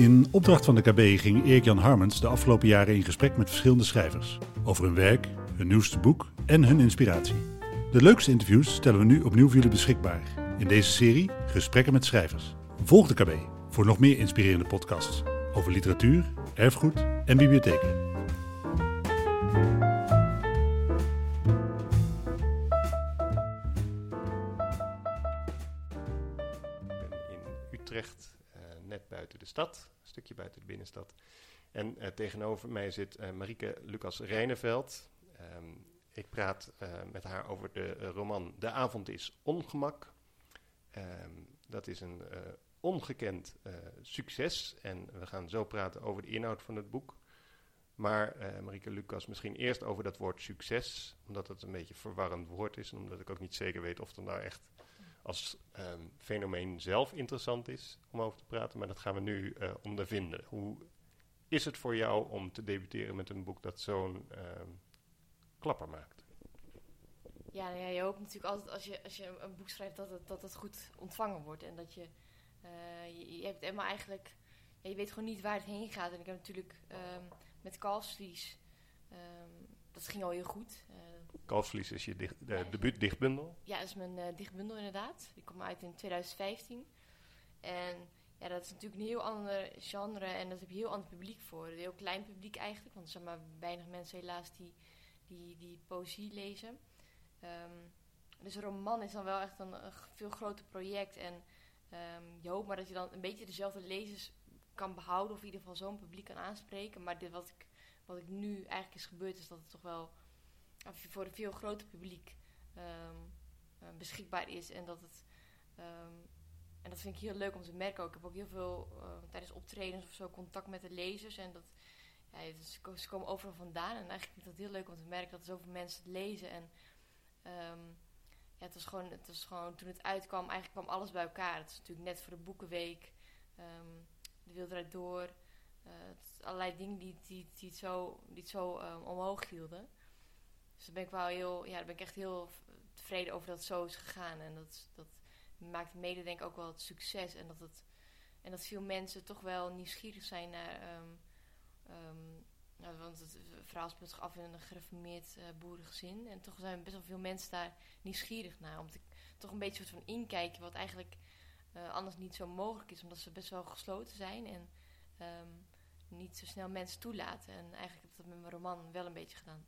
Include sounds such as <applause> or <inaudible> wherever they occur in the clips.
In opdracht van de KB ging Erik-Jan Harmens de afgelopen jaren in gesprek met verschillende schrijvers. Over hun werk, hun nieuwste boek en hun inspiratie. De leukste interviews stellen we nu opnieuw voor jullie beschikbaar. In deze serie Gesprekken met schrijvers. Volg de KB voor nog meer inspirerende podcasts over literatuur, erfgoed en bibliotheken. Een stukje buiten de binnenstad. En eh, tegenover mij zit uh, Marieke Lucas Reineveld. Ehm, ik praat met haar over de roman De avond is ongemak. Ehm, dat is een ongekend succes en we gaan zo praten over de inhoud van het boek. Maar Marieke Lucas, misschien eerst over dat woord succes, omdat het een beetje een verwarrend woord is en omdat ik ook niet zeker weet of er nou echt als um, fenomeen zelf interessant is om over te praten, maar dat gaan we nu uh, ondervinden. Hoe is het voor jou om te debuteren met een boek dat zo'n um, klapper maakt? Ja, nou ja, je hoopt natuurlijk altijd als je, als je een boek schrijft dat het, dat het goed ontvangen wordt. En dat je, uh, je, je, hebt helemaal eigenlijk, je weet gewoon niet waar het heen gaat. En ik heb natuurlijk um, met Kalfsvlies, dat ging al heel goed. Uh, Kalfsvlies is je dicht, de, ja, debuut dichtbundel? Ja, dat is mijn uh, dichtbundel inderdaad. Die kwam uit in 2015. En ja, dat is natuurlijk een heel ander genre en daar heb je heel ander publiek voor. Een heel klein publiek eigenlijk, want er zijn maar weinig mensen helaas die, die, die poëzie lezen. Um, dus een roman is dan wel echt een, veel groter project. En um, je hoopt maar dat je dan een beetje dezelfde lezers kan behouden, of in ieder geval zo'n publiek kan aanspreken. Maar dit wat ik, wat ik nu eigenlijk is gebeurd, is dat het toch wel voor een veel groter publiek um, uh, beschikbaar is. En dat het. Um, en dat vind ik heel leuk om te merken ook. Ik heb ook heel veel uh, tijdens optredens of zo contact met de lezers. En dat. Ze komen overal vandaan. En eigenlijk vind ik dat heel leuk om te merken dat er zoveel mensen het lezen. En um, ja, het was, gewoon, het was gewoon, toen het uitkwam, eigenlijk kwam alles bij elkaar. Het is natuurlijk net voor de Boekenweek. de eruit door. Uh, allerlei dingen die, die, die het zo, die zo omhoog hielden. Dus daar ben ik wel heel, ja, daar ben ik echt heel tevreden over dat het zo is gegaan. En dat, dat maakt mede denk ik ook wel het succes. En dat, het, en dat veel mensen toch wel nieuwsgierig zijn naar... Um, um, nou, want het verhaal speelt zich af in een gereformeerd uh, boerengezin. En toch zijn best wel veel mensen daar nieuwsgierig naar. Om te, toch een beetje soort van inkijken wat eigenlijk uh, anders niet zo mogelijk is. Omdat ze best wel gesloten zijn en um, niet zo snel mensen toelaten. En eigenlijk heb ik dat met mijn roman wel een beetje gedaan.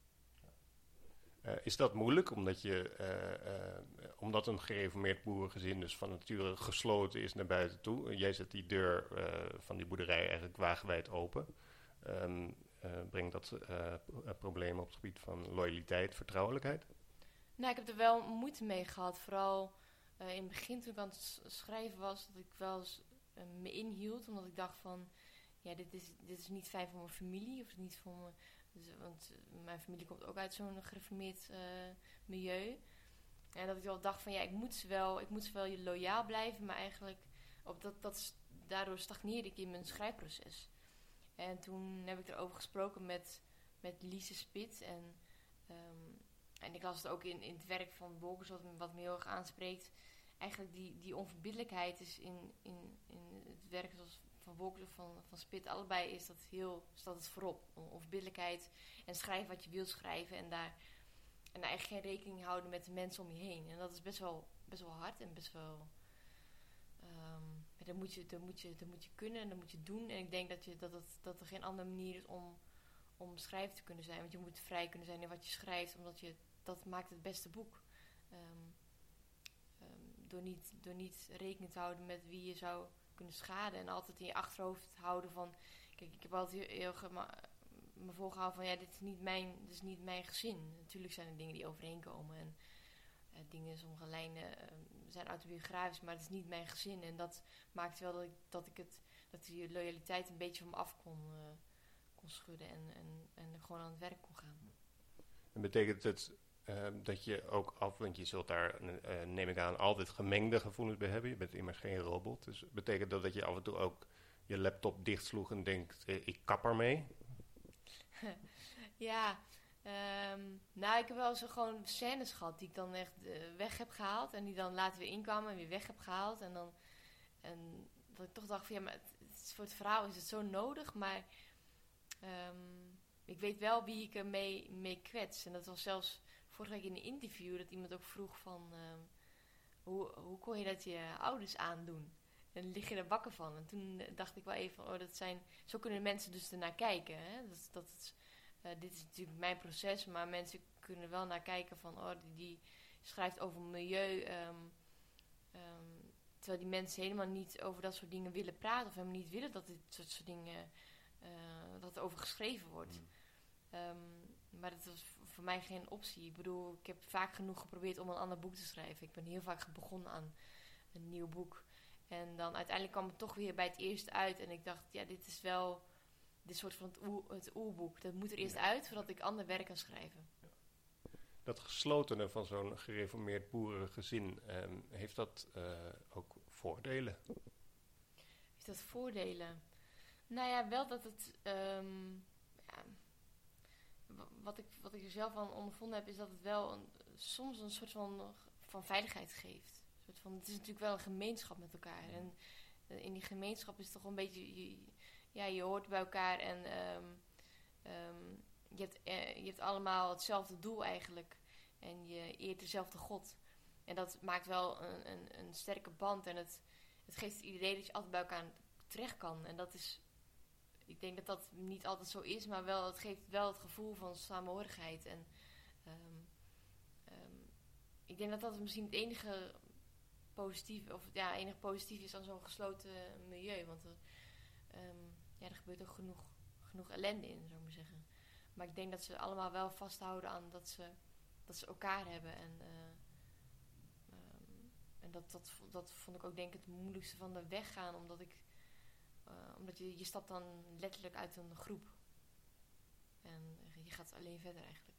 Uh, is dat moeilijk, omdat, je, uh, uh, omdat een gereformeerd boerengezin dus van nature gesloten is naar buiten toe? Jij zet die deur van die boerderij eigenlijk wagenwijd open. Um, brengt dat problemen op het gebied van loyaliteit, vertrouwelijkheid? Nou, ik heb er wel moeite mee gehad. Vooral in het begin toen ik aan het schrijven was, dat ik wel eens me inhield. Omdat ik dacht van, ja, dit is, dit is niet fijn voor mijn familie of niet voor mijn dus, want eh, mijn familie komt ook uit zo'n gereformeerd uh, milieu. En dat ik wel dacht van ja, ik moet ze wel, ik moet ze wel loyaal blijven, maar eigenlijk op dat, dat, daardoor stagneerde ik in mijn schrijfproces. En toen heb ik erover gesproken met, met Lise Spit. En, um, en ik las het ook in, in het werk van Wolkers, wat, wat me heel erg aanspreekt. Eigenlijk die, die onverbiddelijkheid is in, in, in het werk zoals van Wolkers of van, van Spit, allebei is dat heel, staat het voorop. Onverbiddelijkheid en schrijven wat je wilt schrijven en daar, en eigenlijk geen rekening houden met de mensen om je heen. En dat is best wel, best wel hard en best wel... Um, dat, moet je, dat, moet je, dat moet je kunnen en dat moet je doen. En ik denk dat, je, dat, dat er geen andere manier is om, om schrijver te kunnen zijn. Want je moet vrij kunnen zijn in wat je schrijft, omdat je, dat maakt het beste boek. Um, um, door, niet, door niet rekening te houden met wie je zou kunnen schaden. En altijd in je achterhoofd houden van... Kijk, ik heb altijd heel, heel me voorgehouden van... Ja, dit is, niet mijn, dit is niet mijn gezin. Natuurlijk zijn er dingen die overheen komen. En uh, dingen, sommige lijnen uh, zijn autobiografisch. Maar het is niet mijn gezin. En dat maakte wel dat ik, dat ik het... Dat die loyaliteit een beetje van me af kon, uh, kon schudden. En, en, en gewoon aan het werk kon gaan. En betekent het uh, dat je ook af, want je zult daar, uh, neem ik aan, altijd gemengde gevoelens bij hebben. Je bent immers geen robot. Dus betekent dat dat je af en toe ook je laptop dichtsloeg en denkt, eh, ik kap ermee? <laughs> ja, um, nou ik heb wel zo gewoon scènes gehad die ik dan echt weg heb gehaald. En die dan later weer inkwamen en weer weg heb gehaald. En dan, en dat ik toch dacht van ja, maar het, voor het verhaal is het zo nodig, maar ehm, ik weet wel wie ik ermee mee kwets. En dat was zelfs vorige week in een interview dat iemand ook vroeg van... ehm, hoe, hoe kon je dat je ouders aandoen? En lig je er wakker van. En toen dacht ik wel even van, oh, dat zijn... Zo kunnen mensen dus ernaar kijken. Hè? Dat, dat eh, dit is natuurlijk mijn proces, maar mensen kunnen wel naar kijken van... Oh, die, die schrijft over milieu... ehm, ehm, terwijl die mensen helemaal niet over dat soort dingen willen praten... of helemaal niet willen dat dit soort, soort dingen... eh, dat er over geschreven wordt. Mm. Maar dat was voor mij geen optie. Ik bedoel, ik heb vaak genoeg geprobeerd om een ander boek te schrijven. Ik ben heel vaak begonnen aan een nieuw boek. En dan uiteindelijk kwam het toch weer bij het eerste uit. En ik dacht, ja, dit is wel dit soort van het, oer, het oerboek. Dat moet er eerst Ja. uit voordat ik ander werk kan schrijven. Dat geslotene van zo'n gereformeerd boerengezin, ehm, heeft dat eh, ook voordelen? Heeft dat voordelen? Nou ja, wel dat het. ehm, wat, ik, wat ik er zelf aan ondervonden heb, is dat het wel een, soms een soort van, van veiligheid geeft. Van, het is natuurlijk wel een gemeenschap met elkaar. En eh, in die gemeenschap is het toch een beetje. Je, ja, je hoort bij elkaar en ehm, ehm, je, hebt, eh, je hebt allemaal hetzelfde doel eigenlijk. En je eert dezelfde God. En dat maakt wel een, een, een sterke band. En het, het geeft het idee dat je altijd bij elkaar terecht kan. En dat is, ik denk dat dat niet altijd zo is, maar wel, het geeft wel het gevoel van samenhorigheid. En ehm, ehm, ik denk dat dat misschien het enige positief, of ja, enige positief is aan zo'n gesloten milieu. Want er, ehm, ja, er gebeurt ook genoeg, genoeg ellende in, zou ik maar zeggen. Maar ik denk dat ze allemaal wel vasthouden aan dat ze, dat ze elkaar hebben. En, eh, en dat, dat, dat vond ik ook denk ik het moeilijkste van de weg gaan. Omdat ik eh, omdat je, je stapt dan letterlijk uit een groep. En je gaat alleen verder eigenlijk.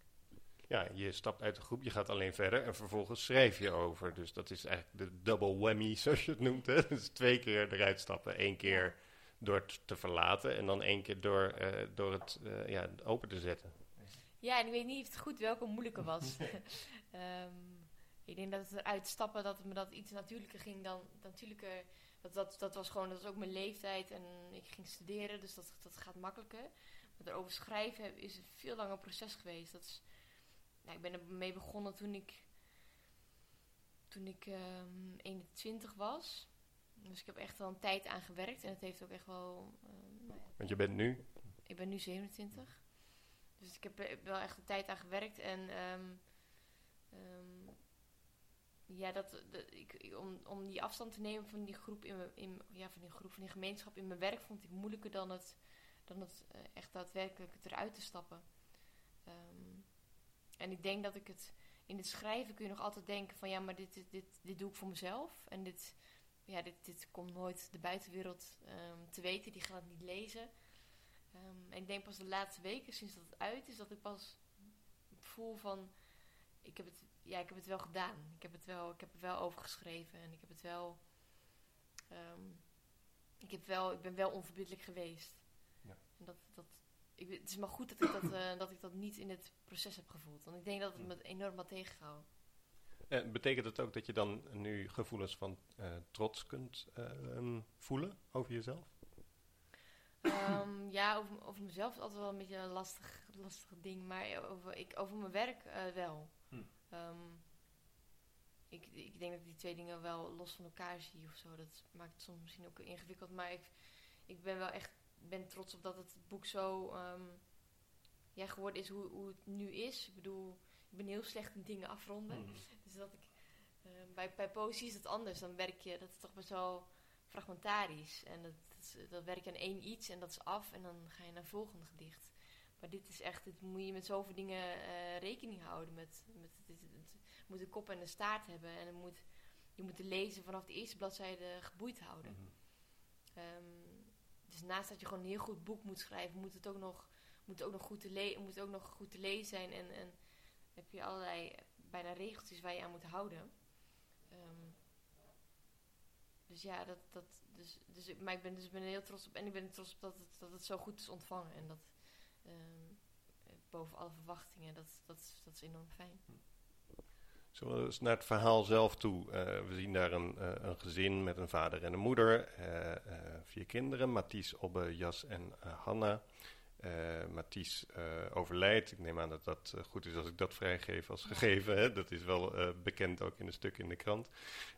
Ja, je stapt uit de groep, je gaat alleen verder en vervolgens schrijf je over. Dus dat is eigenlijk de double whammy, <laughs> zoals je het noemt. Hè? Dus twee keer eruit stappen. Eén keer door het te verlaten en dan één keer door, eh, door het eh, ja, open te zetten. Ja, en ik weet niet of het goed welke moeilijker was. <laughs> Ehm, ik denk dat het eruit stappen, dat het me dat iets natuurlijker ging dan natuurlijker. Dat, dat, dat was gewoon, dat was ook mijn leeftijd en ik ging studeren, dus dat, dat gaat makkelijker. Maar erover schrijven is een veel langer proces geweest. Dat is, nou, ik ben ermee begonnen toen ik, toen ik ehm 21 was. Dus ik heb echt wel een tijd aan gewerkt en het heeft ook echt wel. ehm, nou ja, Want je bent nu, ik ben nu 27. Dus ik heb er wel echt een tijd aan gewerkt. En ehm, ja, dat, ik, om, om die afstand te nemen van die groep in, in ja, van die groep, van die gemeenschap in mijn werk vond ik moeilijker dan het, dan het eh, echt daadwerkelijk eruit te stappen. Ehm, en ik denk dat ik het in het schrijven kun je nog altijd denken van ja, maar dit, dit, dit, dit doe ik voor mezelf. En dit, ja, dit, dit komt nooit de buitenwereld ehm, te weten, die gaat het niet lezen. Ehm, en ik denk pas de laatste weken, sinds dat het uit is, dat ik pas voel van... Ik heb het, ja, ik heb het wel gedaan. Ik heb, het wel, ik heb er wel over geschreven. En ik heb het wel... ehm, ik, heb wel ik ben wel onverbiddelijk geweest. Ja. En dat, dat, ik, het is maar goed dat ik dat, <clears throat> eh, dat ik dat niet in het proces heb gevoeld. Want ik denk dat het me enorm had tegengehouden. eh, betekent het ook dat je dan nu gevoelens van eh, trots kunt eh, ehm, voelen over jezelf? Ehm, ja, over, over mezelf is altijd wel een beetje een lastig, lastig ding. Maar over, ik, over mijn werk wel. Hm. Ehm, ik, ik denk dat ik die twee dingen wel los van elkaar zie of zo. Dat maakt het soms misschien ook ingewikkeld. Maar ik, ik ben wel echt ben trots op dat het boek zo ehm, ja, geworden is hoe, hoe het nu is. Ik bedoel, ik ben heel slecht in dingen afronden. Dus dat ik, eh, bij, bij poëzie is het anders. Dan werk je, dat is toch best wel fragmentarisch. En dat, dat, is- werk je aan één iets en dat is af en dan ga je naar het volgende gedicht. Maar dit is echt, dit moet je met zoveel dingen eh, rekening houden. Met, met, dit, het moet een kop en een staart hebben. En het moet, je moet de lezer vanaf de eerste bladzijde geboeid houden. Mhm. Ehm, dus naast dat je gewoon een heel goed boek moet schrijven, moet het ook nog, moet het ook nog, goed, te le- moet ook nog goed te lezen zijn. En, en heb je allerlei bijna regeltjes waar je aan moet houden. Ehm, dus ja, dat, dat, dus, dus, maar ik ben, dus ben er heel trots op. En ik ben er trots op dat het, dat het zo goed is ontvangen. En dat ehm, boven alle verwachtingen, dat, dat, dat is enorm fijn. We eens naar het verhaal zelf toe? Uh, we zien daar een, uh, een, gezin met een vader en een moeder, uh, vier kinderen, Mathies, Obbe, Jas en Hanna. Mathies overlijdt. Ik neem aan dat dat goed is als ik dat vrijgeef als gegeven. Hè? Dat is wel bekend ook in een stuk in de krant.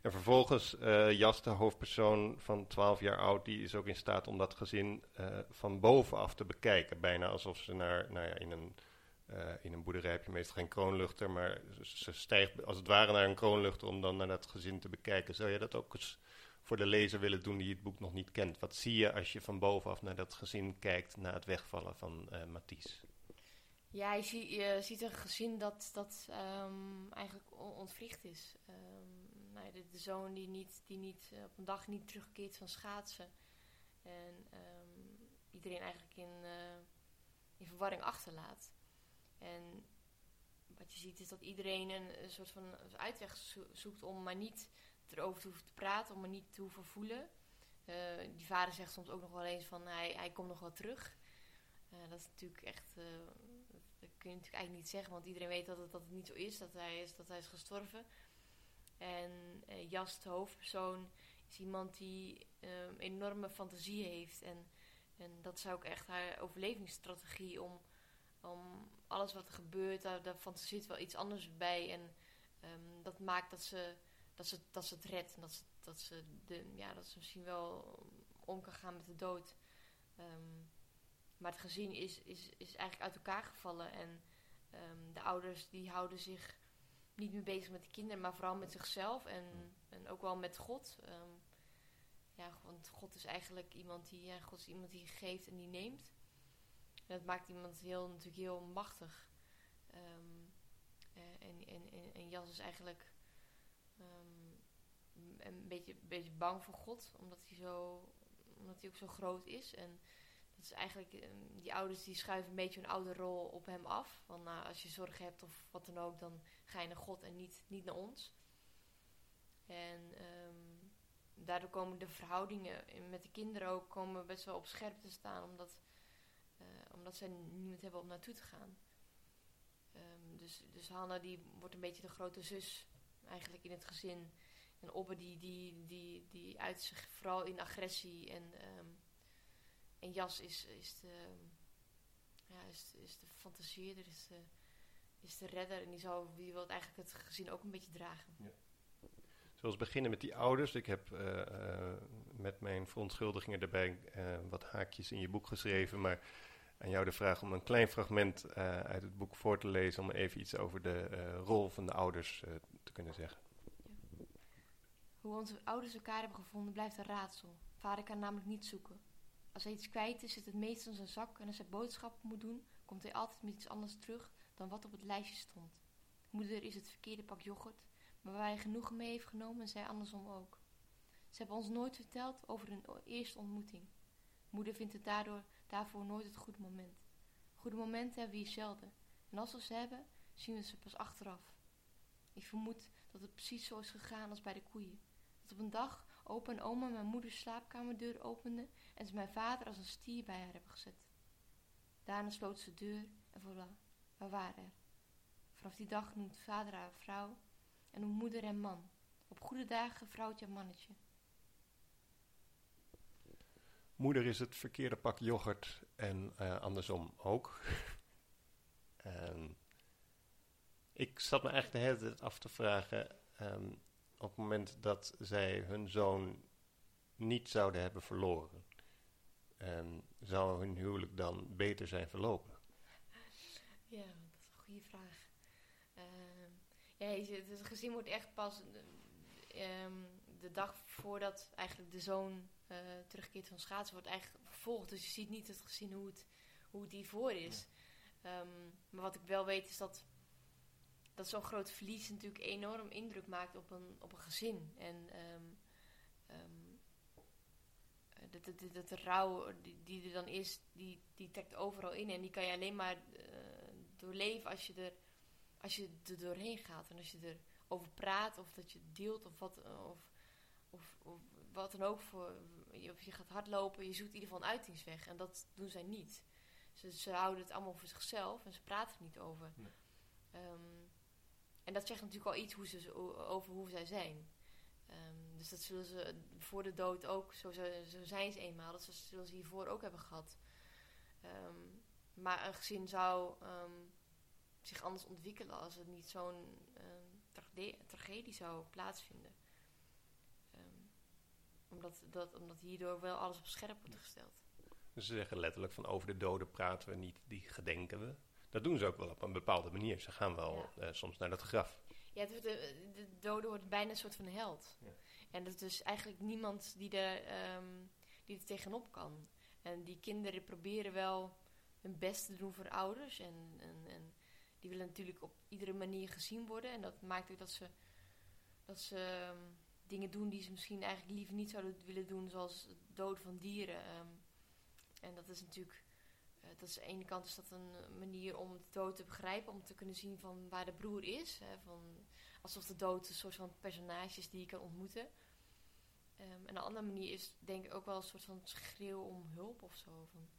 En vervolgens Jas, de hoofdpersoon van 12 jaar oud, die is ook in staat om dat gezin van bovenaf te bekijken. Bijna alsof ze naar, nou ja, in een uh, in een boerderij heb je meestal geen kroonluchter, maar ze stijgt als het ware naar een kroonluchter om dan naar dat gezin te bekijken. Zou je dat ook eens voor de lezer willen doen die het boek nog niet kent? Wat zie je als je van bovenaf naar dat gezin kijkt na het wegvallen van uh, Mathies? Ja, je, zie, je, ziet een gezin dat, dat um, eigenlijk ontwricht is. Um, nou, de, zoon die, niet, die niet, uh, op een dag niet terugkeert van schaatsen. En um, iedereen eigenlijk in, in verwarring achterlaat. En wat je ziet is dat iedereen een, een soort van uitweg zoekt om maar niet erover te hoeven te praten, om maar niet te hoeven voelen. Uh, die vader zegt soms ook nog wel eens van hij, hij komt nog wel terug. Uh, dat is natuurlijk echt, uh, dat, kun je natuurlijk eigenlijk niet zeggen, want iedereen weet dat het, dat het niet zo is, dat hij is, dat hij is gestorven. En Jas, de hoofdpersoon, is iemand die een enorme fantasie heeft. En, en dat is ook echt haar overlevingsstrategie om om alles wat er gebeurt, daar, daar fantaseert wel iets anders bij. En um, dat maakt dat ze, dat, ze, dat ze het redt. En dat ze, dat, ze de, ja, dat ze misschien wel om kan gaan met de dood. Um, maar het gezin is, is, is eigenlijk uit elkaar gevallen. En um, de ouders die houden zich niet meer bezig met de kinderen, maar vooral met zichzelf. En, en ook wel met God. ja, want God is eigenlijk iemand die, ja, God is iemand die geeft en die neemt dat maakt iemand heel, natuurlijk heel machtig. Um, en, en, en, en, Jas is eigenlijk um, een beetje, beetje bang voor God, omdat hij, zo, omdat hij ook zo groot is. En dat is eigenlijk, um, die ouders die schuiven een beetje een oude rol op hem af. Want nou, als je zorg hebt of wat dan ook, dan ga je naar God en niet, niet naar ons. En daardoor komen de verhoudingen met de kinderen ook komen best wel op scherp te staan, omdat omdat ze niemand hebben om naartoe te gaan. Dus, dus Hanna die wordt een beetje de grote zus eigenlijk in het gezin. En Obbe die, die, die, die uit zich vooral in agressie. En, um, en Jas is, is, de, ja, is, is de fantasieerder, is de, is de redder. En die, zou, die wil eigenlijk het gezin ook een beetje dragen. Ja. Zoals beginnen met die ouders. Ik heb uh, uh, met mijn verontschuldigingen erbij uh, wat haakjes in je boek geschreven. Maar aan jou de vraag om een klein fragment uit het boek voor te lezen. Om even iets over de rol van de ouders te kunnen zeggen. Ja. Hoe onze ouders elkaar hebben gevonden blijft een raadsel. Vader kan namelijk niet zoeken. Als hij iets kwijt is, zit het meestal in zijn zak. En als hij boodschappen moet doen, komt hij altijd met iets anders terug dan wat op het lijstje stond. Moeder is het verkeerde pak yoghurt, maar waar hij genoegen mee heeft genomen en zij andersom ook. Ze hebben ons nooit verteld over hun eerste ontmoeting. Moeder vindt het daardoor daarvoor nooit het goede moment. Goede momenten hebben we hier zelden. En als we ze hebben, zien we ze pas achteraf. Ik vermoed dat het precies zo is gegaan als bij de koeien. Dat op een dag opa en oma mijn moeders slaapkamerdeur openden en ze mijn vader als een stier bij haar hebben gezet. Daarna sloot ze de deur en voilà, we waren er. Vanaf die dag noemt vader haar vrouw en noemt moeder en man. Op goede dagen vrouwtje en mannetje. Moeder is het verkeerde pak yoghurt en uh, andersom ook. <laughs> en ik zat me eigenlijk de hele tijd af te vragen, um, op het moment dat zij hun zoon niet zouden hebben verloren, um, zou hun huwelijk dan beter zijn verlopen? Ja, dat is een goede vraag. Uh, ja, het gezin wordt echt pas um, de dag voordat eigenlijk de zoon uh, terugkeert van schaatsen, wordt eigenlijk vervolgd. Dus je ziet niet het gezin hoe het, hoe het hiervoor is. Um, maar wat ik wel weet is dat, dat zo'n groot verlies natuurlijk enorm indruk maakt op een, op een gezin. En um, um, dat, dat, dat, de rouw die, die, er dan is, die, die trekt overal in. En die kan je alleen maar uh, doorleven als je, er, als je er doorheen gaat. En als je erover praat of dat je deelt of wat. Of, of, of wat dan ook voor, of je gaat hardlopen, je zoekt in ieder geval een uitingsweg. En dat doen zij niet. Ze, ze houden het allemaal voor zichzelf en ze praten er niet over. Nee. Um, en dat zegt natuurlijk al iets hoe ze, over hoe zij zijn. Ehm, dus dat zullen ze voor de dood ook, zo, zo zijn ze eenmaal, dat zullen ze hiervoor ook hebben gehad. Ehm, maar een gezin zou ehm, zich anders ontwikkelen als het niet zo'n tragedie, zou plaatsvinden. omdat, dat, omdat hierdoor wel alles op scherp wordt gesteld. Ze zeggen letterlijk van over de doden praten we niet, die gedenken we. Dat doen ze ook wel op een bepaalde manier. Ze gaan wel eh, soms naar dat graf. Ja, de, de, dode wordt bijna een soort van held. Ja. En dat is dus eigenlijk niemand die er, um, die er tegenop kan. En die kinderen proberen wel hun best te doen voor ouders. En, en, en die willen natuurlijk op iedere manier gezien worden. En dat maakt ook dat ze, dat ze ehm, dingen doen die ze misschien eigenlijk liever niet zouden willen doen. Zoals het doden van dieren. Ehm. en dat is natuurlijk eh, dat is aan de ene kant is dat een manier om de dood te begrijpen, om te kunnen zien van waar de broer is. Hè, van, alsof de dood een soort van personage is die je kan ontmoeten. Um, en een andere manier is denk ik ook wel een soort van schreeuw om hulp of zo. Van,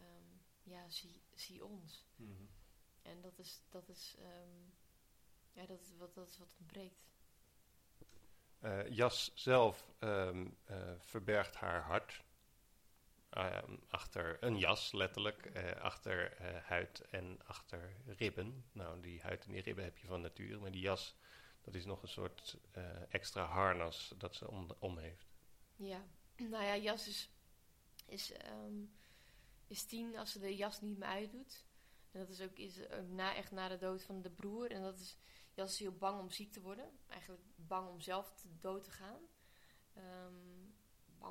um, ja, zie, zie ons. Mhm. En dat is, dat is, um, ja, dat is, wat, dat is wat ontbreekt. Uh, Jas zelf uh, verbergt haar hart. Ehm, achter een jas, letterlijk, uh, achter uh, huid en achter ribben. Nou, die huid en die ribben heb je van nature, maar die jas, dat is nog een soort uh, extra harnas dat ze om, om, heeft. Ja, <clears throat> nou ja, jas is, is, um, is tien als ze de jas niet meer uitdoet. En dat is ook, is na, echt na de dood van de broer. En dat is, jas is heel bang om ziek te worden. Eigenlijk bang om zelf te dood te gaan. Um,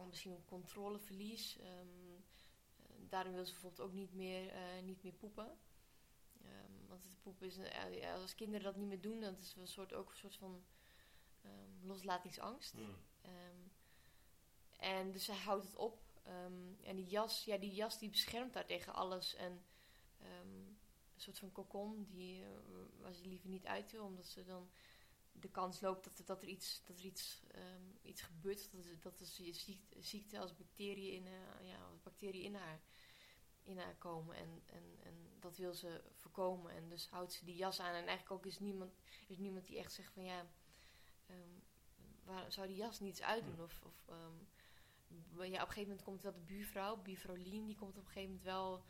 misschien om controleverlies. Um, daarom wil ze bijvoorbeeld ook niet meer, uh, niet meer poepen. Um, want het poepen is, uh, als kinderen dat niet meer doen, dan is het een soort, ook een soort van um, loslatingsangst. Mm. en dus zij houdt het op. en die jas, ja, die jas die beschermt haar tegen alles. En een soort van kokon die, uh, waar ze liever niet uit wil, omdat ze dan de kans loopt dat, dat er iets, dat er iets, um, iets gebeurt. Dat, dat er ziekte, ziekte als bacteriën in, uh, ja, bacteriën in, haar, in haar komen. En, en, en dat wil ze voorkomen. En dus houdt ze die jas aan. En eigenlijk ook is niemand, is niemand die echt zegt van ja, um, waar, zou die jas niets uitdoen? Of, of um, ja, op een gegeven moment komt wel de buurvrouw, buurvrouw Lien, die komt op een gegeven moment wel,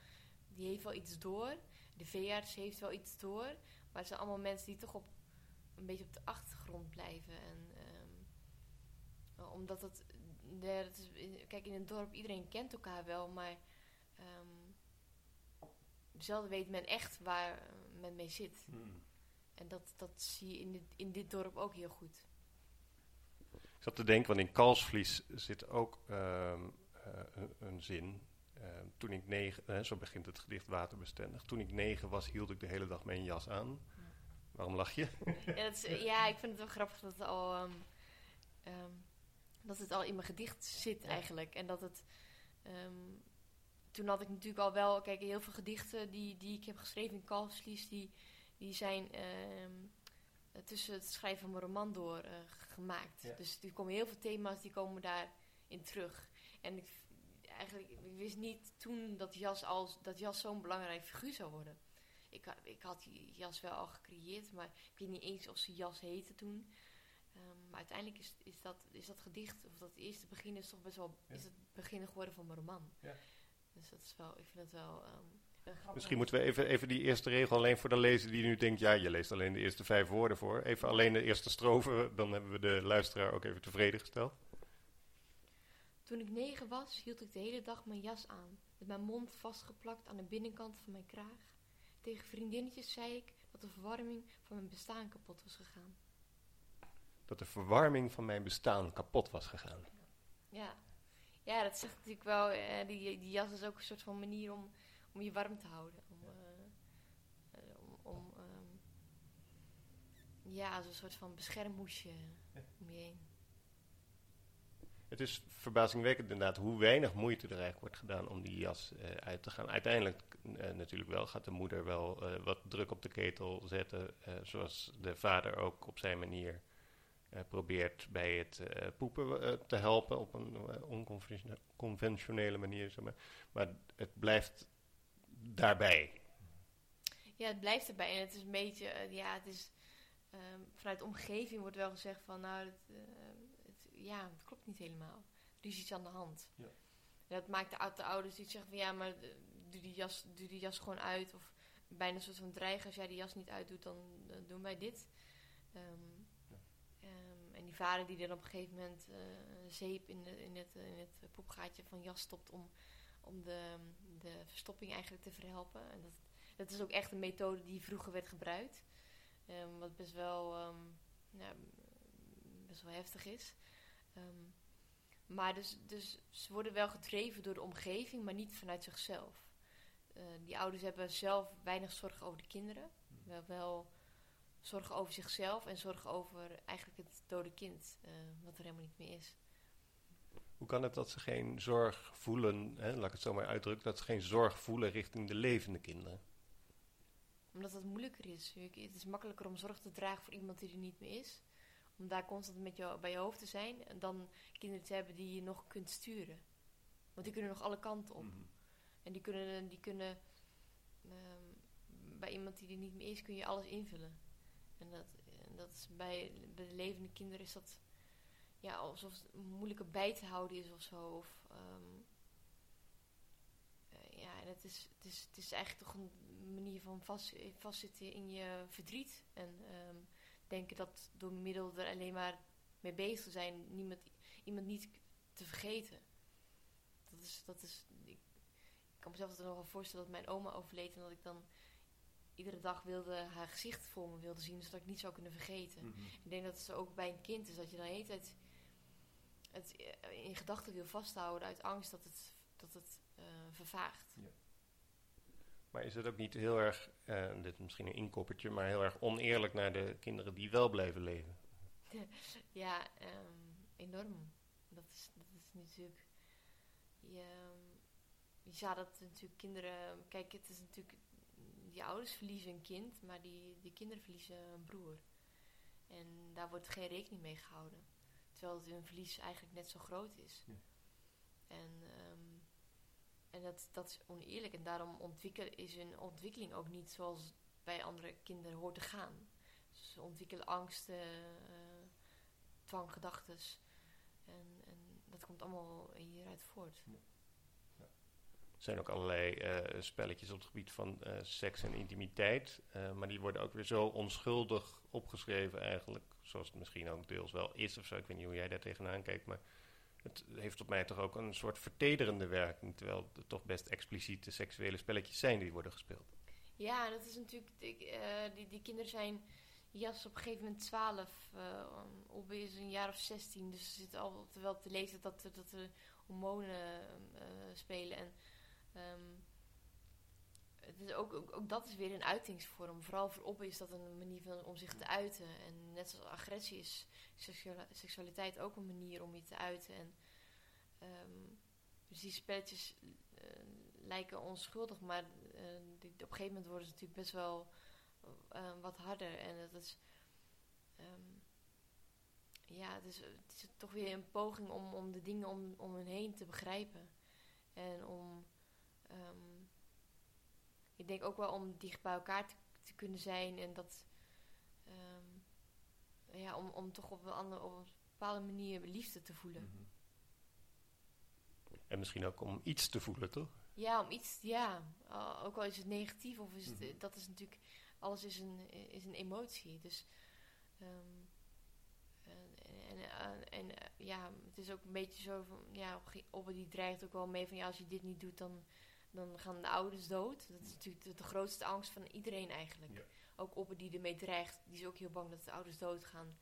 die heeft wel iets door. De veearts heeft wel iets door. Maar het zijn allemaal mensen die toch op een beetje op de achtergrond blijven. En, um, omdat het, ja, is, kijk, in het dorp, iedereen kent elkaar wel, maar um, zelden weet men echt waar men mee zit. Hmm. En dat, dat zie je in dit, in dit dorp ook heel goed. Ik zat te denken, want in Kalsvlies zit ook um, uh, een, een, zin. Uh, toen ik negen, zo begint het gedicht waterbestendig. Toen ik negen was, hield ik de hele dag mijn jas aan. Waarom lach je? ja, is, ja, ik vind het wel grappig dat het al, um, um, dat het al in mijn gedicht zit eigenlijk. En dat het... Um, toen had ik natuurlijk al wel... Kijk, heel veel gedichten die, die ik heb geschreven in Kalfslies... die, die zijn tussen het schrijven van mijn roman door uh, gemaakt. Ja. Dus er komen heel veel thema's die komen daarin terug. En ik, eigenlijk, ik wist niet toen dat jas, als, dat jas zo'n belangrijk figuur zou worden ik, ik had die jas wel al gecreëerd, maar ik weet niet eens of ze jas heette toen. Um, maar uiteindelijk is, is, dat, is dat gedicht, of dat eerste begin, is toch best wel is het begin geworden van mijn roman. Ja. Dus dat is wel, ik vind het wel. Um, Misschien moeten we even, even die eerste regel alleen voor de lezer die nu denkt: ja, je leest alleen de eerste vijf woorden voor. Even alleen de eerste strofe, dan hebben we de luisteraar ook even tevreden gesteld. Toen ik negen was, hield ik de hele dag mijn jas aan, met mijn mond vastgeplakt aan de binnenkant van mijn kraag. Tegen vriendinnetjes zei ik dat de verwarming van mijn bestaan kapot was gegaan. Dat de verwarming van mijn bestaan kapot was gegaan. Ja, ja dat zegt natuurlijk wel. Eh, die, die jas is ook een soort van manier om, om je warm te houden. Om, uh, om, om um, ja, als een soort van beschermhoesje om je heen. Het is verbazingwekkend inderdaad hoe weinig moeite er eigenlijk wordt gedaan om die jas uh, uit te gaan. Uiteindelijk uh, natuurlijk wel gaat de moeder wel uh, wat druk op de ketel zetten, zoals de vader ook op zijn manier probeert bij het poepen te helpen op een onconventionele manier. Zeg maar. maar het blijft daarbij. Ja, het blijft erbij en het is een beetje, ja, het is ehm, vanuit omgeving wordt wel gezegd van, nou, eh, ja, het klopt niet helemaal. Er is iets aan de hand. Ja. En dat maakt de, de ouders die zeggen van, ja, maar eh, doe die, jas, doe die jas gewoon uit. Of bijna een soort van dreigen, als jij die jas niet uitdoet, dan, dan doen wij dit. Ehm, Ja. ehm, en die vader die dan op een gegeven moment eh, zeep in, de, in, het, in het poepgaatje van jas stopt om, om de, de verstopping eigenlijk te verhelpen. En dat, dat is ook echt een methode die vroeger werd gebruikt. Ehm, wat best wel, best wel heftig is. Ehm, maar dus, dus ze worden wel gedreven door de omgeving, maar niet vanuit zichzelf. Eh, die ouders hebben zelf weinig zorg over de kinderen. Wel, wel zorgen over zichzelf en zorgen over eigenlijk het dode kind, eh, wat er helemaal niet meer is. Hoe kan het dat ze geen zorg voelen, hè, laat ik het zo maar uitdrukken, dat ze geen zorg voelen richting de levende kinderen? Omdat het moeilijker is. Het is makkelijker om zorg te dragen voor iemand die er niet meer is. Om daar constant met jou, bij je hoofd te zijn. En dan kinderen te hebben die je nog kunt sturen. Want die kunnen nog alle kanten op. En die kunnen, die kunnen ehm, bij iemand die er niet meer is, kun je alles invullen. En dat, en dat is bij, bij de levende kinderen is dat ja, alsof het moeilijker bij te houden is of zo. Of, ehm, eh, ja, en het is, het, is, het is eigenlijk toch een manier van vast, vastzitten in je verdriet. En ehm, denken dat door middel er alleen maar mee bezig te zijn, niemand, iemand niet te vergeten. Dat is, dat is, ik, ik kan mezelf nog wel voorstellen dat mijn oma overleed en dat ik dan iedere dag wilde haar gezicht voor me wilde zien, zodat ik niet zou kunnen vergeten. Ik denk dat het ook bij een kind is, dat je dan de hele tijd het eh, in gedachten wil vasthouden uit angst dat het, dat het eh, vervaagt. Maar is het ook niet heel erg, eh, dit is misschien een inkoppertje, maar heel erg oneerlijk naar de kinderen die wel blijven leven? <laughs> Ja, ehm, enorm. Dat is, dat is natuurlijk. Je, ehm, je zou dat natuurlijk kinderen. Kijk, het is natuurlijk. Die ouders verliezen een kind, maar die, die kinderen verliezen een broer. En daar wordt geen rekening mee gehouden. Terwijl het hun verlies eigenlijk net zo groot is. Ja. En, ehm, en dat, dat is oneerlijk. En daarom ontwikkelen, is hun ontwikkeling ook niet zoals bij andere kinderen hoort te gaan. Ze ontwikkelen angsten, eh, dwanggedachten. En, en dat komt allemaal hieruit voort. Er zijn ook allerlei eh, spelletjes op het gebied van eh, seks en intimiteit. maar die worden ook weer zo onschuldig opgeschreven eigenlijk. Zoals het misschien ook deels wel is of zo. Ik weet niet hoe jij daar tegenaan kijkt. Maar het heeft op mij toch ook een soort vertederende werking. Terwijl het toch best expliciete seksuele spelletjes zijn die worden gespeeld. Ja, dat is natuurlijk. ik, eh, die, die kinderen zijn. Jas op een gegeven moment 12. eh Obbe is een jaar of 16. Dus ze zitten al wel te lezen dat, er- dat er hormonen eh, spelen. En ehm, het is ook, ook, ook dat is weer een uitingsvorm. Vooral voor Obbe is dat een manier van, om zich te uiten. En net zoals agressie is seksualiteit ook een manier om je te uiten. En, ehm, dus die spelletjes eh, lijken onschuldig, maar eh, die, op een gegeven moment worden ze natuurlijk best wel eh, wat harder. En dat is. ehm, ja, het is, het is toch weer een poging om, om de dingen om, om hen heen te begrijpen. En om. ehm, ik denk ook wel om dicht bij elkaar te, te kunnen zijn en dat. ehm, ja, om, om toch op een, andere, op een bepaalde manier liefde te voelen. En misschien ook om iets te voelen, toch? Ja, om iets, ja. Ook al is het negatief of is het, Mhm. dat is natuurlijk, alles is een, is een emotie. Dus, ehm, en, en, en ja, het is ook een beetje zo van, ja, op die dreigt ook wel mee van, ja, als je dit niet doet, dan, dan gaan de ouders dood. Dat is natuurlijk de, de grootste angst van iedereen eigenlijk. Ja. Ook Opper die ermee dreigt, die is ook heel bang dat de ouders doodgaan.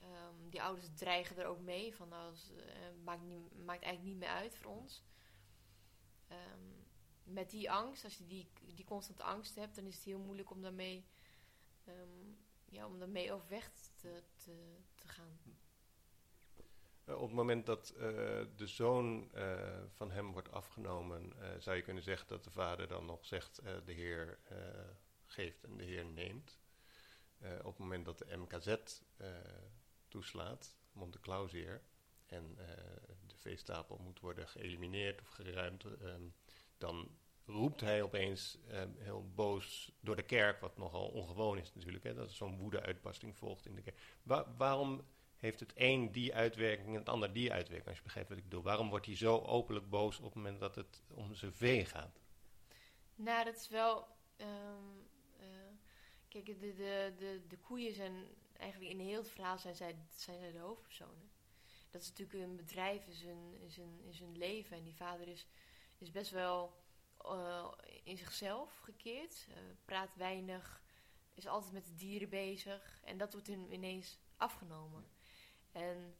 Ehm, die ouders dreigen er ook mee, van nou, als, eh, maakt, niet, maakt eigenlijk niet meer uit voor ons. Ehm, met die angst, als je die, die constante angst hebt, dan is het heel moeilijk om daarmee, ehm, ja, om daarmee overweg te, te, te gaan. Eh, op het moment dat eh, de zoon eh, van hem wordt afgenomen, zou je kunnen zeggen dat de vader dan nog zegt: de Heer geeft en de Heer neemt. Op het moment dat de MKZ toeslaat, Monte Clausier, en de veestapel moet worden geëlimineerd of geruimd, dan roept hij opeens heel boos door de kerk, wat nogal ongewoon is natuurlijk, hè, dat zo'n woede-uitbarsting volgt in de kerk. waarom heeft het een die uitwerking en het ander die uitwerking, als je begrijpt wat ik bedoel? Waarom wordt hij zo openlijk boos op het moment dat het om zijn vee gaat? Nou, dat is wel. Ehm, eh, kijk, de, de, de, de koeien zijn eigenlijk in heel het verhaal zijn zij, zijn zij de hoofdpersonen. Dat is natuurlijk een bedrijf, is een, is is een leven. En die vader is, is best wel uh, in zichzelf gekeerd, uh, praat weinig, is altijd met de dieren bezig. En dat wordt hem ineens afgenomen. En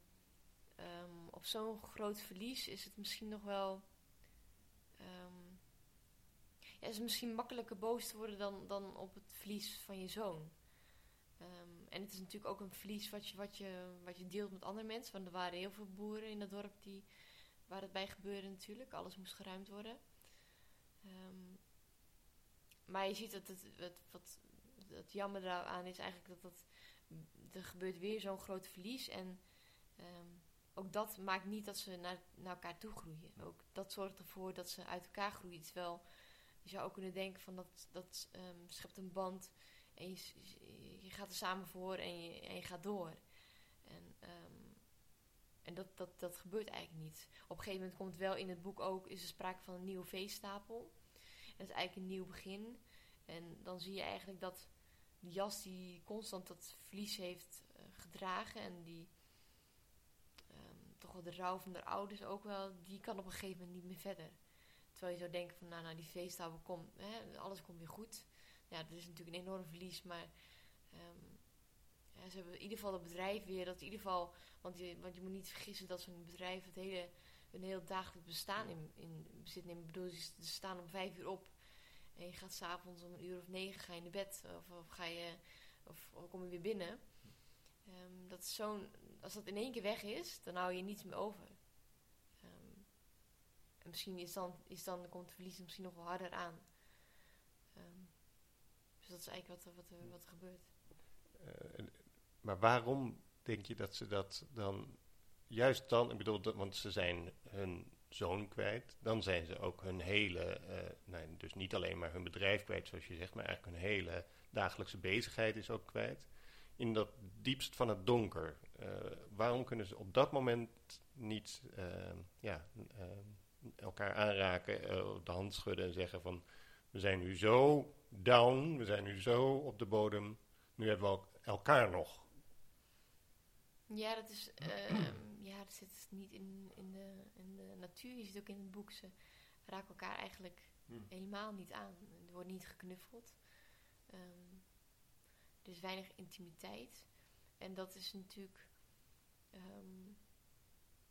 um, op zo'n groot verlies is het misschien nog wel. Um, ja, is het misschien makkelijker boos te worden dan, dan op het verlies van je zoon. Um, en het is natuurlijk ook een verlies wat je, wat, je, wat je deelt met andere mensen. Want er waren heel veel boeren in het dorp die, waar het bij gebeurde natuurlijk. Alles moest geruimd worden. Maar je ziet dat het, het, wat het jammer daaraan is eigenlijk dat, dat er gebeurt weer zo'n groot verlies. En um, ook dat maakt niet dat ze naar, naar elkaar toe groeien. Ook dat zorgt ervoor dat ze uit elkaar groeien. Terwijl je zou ook kunnen denken van dat, dat um, schept een band en je, je, gaat er samen voor en je, en je gaat door. En, um, en dat, dat, dat gebeurt eigenlijk niet. Op een gegeven moment komt wel in het boek ook, is er sprake van een nieuwe veestapel. En dat is eigenlijk een nieuw begin. En dan zie je eigenlijk dat die jas die constant dat verlies heeft uh, gedragen en die wel de rouw van de ouders ook wel, die kan op een gegeven moment niet meer verder. Terwijl je zou denken van nou, nou die feesthaven komt, hè, alles komt weer goed. Ja, dat is natuurlijk een enorm verlies, maar um, ja, ze hebben in ieder geval het bedrijf weer, dat in ieder geval, want je, want je moet niet vergissen dat zo'n bedrijf het hele, een heel dagelijks bestaan in, in bezit neemt. Ik bedoel, ze staan om vijf uur op en je gaat s'avonds om een uur of negen ga je naar bed of, of ga je, of, of, kom je weer binnen. Um, dat is zo'n, als dat in één keer weg is, dan hou je niets meer over. Um, en misschien is dan, is dan, komt het verlies misschien nog wel harder aan. Um, dus dat is eigenlijk wat, wat, wat er gebeurt. Uh, maar waarom denk je dat ze dat dan juist dan, ik bedoel, want ze zijn hun zoon kwijt, dan zijn ze ook hun hele, uh, nee, dus niet alleen maar hun bedrijf kwijt, zoals je zegt, maar eigenlijk hun hele dagelijkse bezigheid is ook kwijt. In dat diepst van het donker, uh, waarom kunnen ze op dat moment niet uh, ja, elkaar aanraken, de hand schudden en zeggen van, we zijn nu zo down, we zijn nu zo op de bodem, nu hebben we elkaar nog. Ja, dat is, uh, ja, dat zit niet in, in, de, in de natuur. Je ziet ook in het boek, ze raken elkaar eigenlijk hmm. helemaal niet aan. Er wordt niet geknuffeld. Um, is weinig intimiteit. En dat is natuurlijk, um,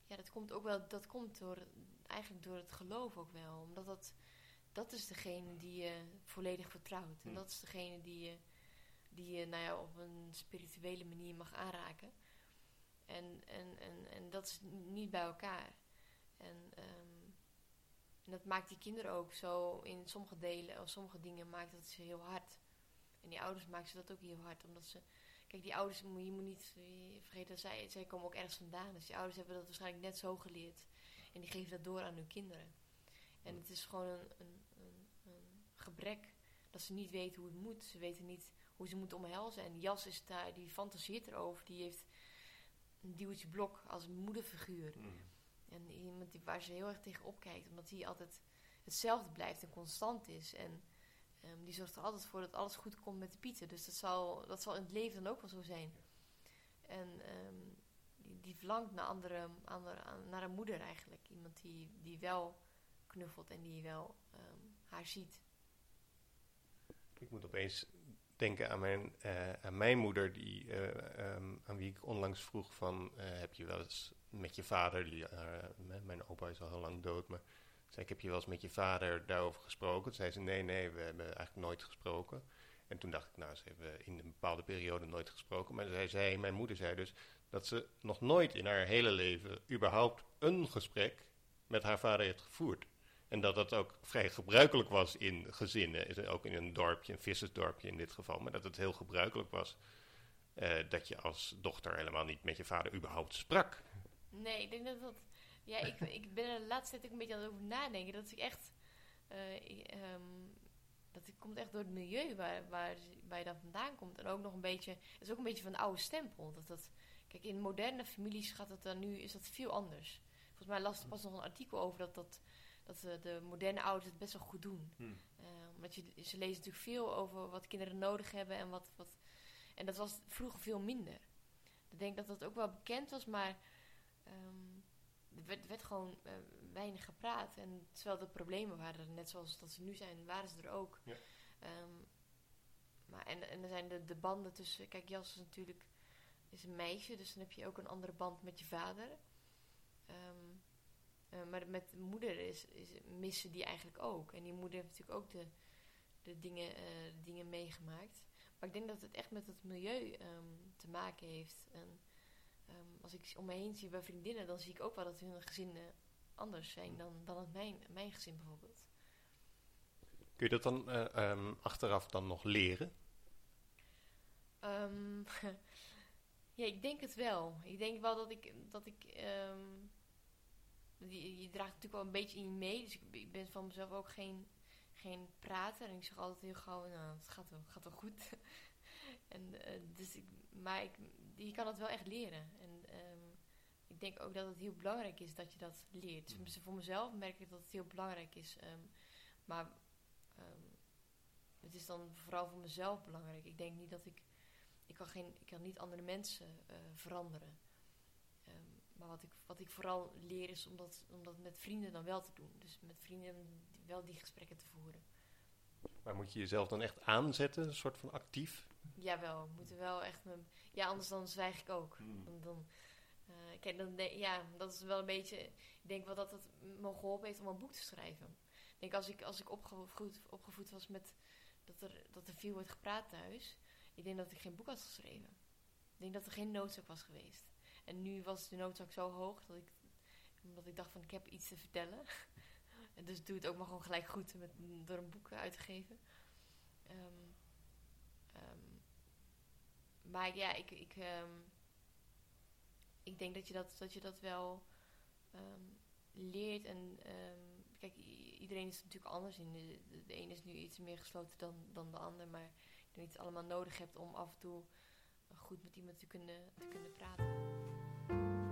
ja, dat komt ook wel, dat komt door, eigenlijk door het geloof ook wel. Omdat dat, dat is degene die je volledig vertrouwt. En dat is degene die je, die je nou ja, op een spirituele manier mag aanraken. En, en, en, en dat is niet bij elkaar. En, um, en dat maakt die kinderen ook zo in sommige delen of sommige dingen maakt dat ze heel hard. En die ouders maken ze dat ook heel hard, omdat ze. Kijk, die ouders, je moet niet vergeten dat zij, zij komen ook ergens vandaan. Dus die ouders hebben dat waarschijnlijk net zo geleerd. En die geven dat door aan hun kinderen. En het is gewoon een, een, een, een gebrek dat ze niet weten hoe het moet. Ze weten niet hoe ze moeten omhelzen. En Jas is daar, die fantaseert erover. Die heeft een duwtje blok als moederfiguur. Mm. En iemand die, waar ze heel erg tegen opkijkt, omdat hij altijd hetzelfde blijft en constant is. En um, die zorgt er altijd voor dat alles goed komt met de pieten. Dus dat zal, dat zal in het leven dan ook wel zo zijn. En um, die, verlangt naar, andere, andere, naar een moeder eigenlijk. Iemand die, die wel knuffelt en die wel um, haar ziet. Ik moet opeens denken aan mijn, uh, aan mijn moeder, die, um, aan wie ik onlangs vroeg van, uh, heb je wel eens met je vader, mijn opa is al heel lang dood, maar zei ik, heb je wel eens met je vader daarover gesproken? Toen zei ze, nee, nee, we hebben eigenlijk nooit gesproken. En toen dacht ik, nou, ze hebben in een bepaalde periode nooit gesproken. Maar zij zei, mijn moeder zei dus, dat ze nog nooit in haar hele leven überhaupt een gesprek met haar vader heeft gevoerd. En dat dat ook vrij gebruikelijk was in gezinnen, ook in een dorpje, een vissersdorpje in dit geval, maar dat het heel gebruikelijk was uh, dat je als dochter helemaal niet met je vader überhaupt sprak. Nee, ik denk dat dat. Ja, ik, ik ben er de laatste tijd ook een beetje aan het over nadenken. Dat ik echt. eh, ehm, dat komt echt door het milieu waar, waar, waar je dan vandaan komt. En ook nog een beetje, het is ook een beetje van de oude stempel. Dat dat, kijk, in moderne families gaat het dan nu, is dat veel anders. Volgens mij las ik pas nog een artikel over dat, dat, dat de, de moderne ouders het best wel goed doen. Hmm. Eh, omdat je, ze lezen natuurlijk veel over wat kinderen nodig hebben en wat, wat. En dat was vroeger veel minder. Ik denk dat dat ook wel bekend was, maar ehm, er werd, werd gewoon eh, weinig gepraat. En terwijl de problemen waren, er, net zoals dat ze nu zijn, waren ze er ook. Ja. Ehm, maar en, en er zijn de, de banden tussen. Kijk, Jas is natuurlijk is een meisje, dus dan heb je ook een andere band met je vader. Ehm, eh, maar met de moeder is, is, missen die eigenlijk ook. En die moeder heeft natuurlijk ook de, de, dingen, eh, de dingen meegemaakt. Maar ik denk dat het echt met het milieu ehm, te maken heeft. En ehm, als ik om me heen zie bij vriendinnen, dan zie ik ook wel dat hun gezinnen anders zijn dan, dan het mijn, mijn gezin bijvoorbeeld. Kun je dat dan eh, ehm, achteraf dan nog leren? Ehm, <laughs> ja, ik denk het wel. Ik denk wel dat ik. Dat ik je, je draagt natuurlijk wel een beetje in je mee. Dus ik, ik ben van mezelf ook geen, geen prater. En ik zeg altijd heel gauw: Nou, het gaat wel, gaat wel goed. <laughs> en, eh, dus ik, maar ik, je kan het wel echt leren. En ehm, ik denk ook dat het heel belangrijk is dat je dat leert. Tenminste, voor mezelf merk ik dat het heel belangrijk is. Ehm, maar ehm, het is dan vooral voor mezelf belangrijk. Ik denk niet dat ik ik kan, geen, ik kan niet andere mensen eh, veranderen. Maar wat ik, wat ik vooral leer is om dat, om dat met vrienden dan wel te doen. Dus met vrienden wel die gesprekken te voeren. Maar moet je jezelf dan echt aanzetten, een soort van actief? Jawel, we moeten wel echt... Mijn, ja, anders dan zwijg ik ook. Dan, dan, eh, kijk, dan, de- ja, dat is wel een beetje... Ik denk wel dat het me geholpen heeft om een boek te schrijven. Ik denk als ik, als ik opgevoed, opgevoed was met dat er, dat er veel wordt gepraat thuis... Ik denk dat ik geen boek had geschreven. Ik denk dat er geen noodzaak was geweest. En nu was de noodzaak zo hoog dat ik, omdat ik dacht van ik heb iets te vertellen. Dus doe het ook maar gewoon gelijk goed met, door een boek uit te geven. Ehm, ehm, maar ja, ik, ik, ehm, ik denk dat je dat, dat, je dat wel leert. En kijk, iedereen is natuurlijk anders. In de, de, de een is nu iets meer gesloten dan, dan de ander. Maar ik denk dat je het allemaal nodig hebt om af en toe goed met iemand te kunnen, te kunnen praten.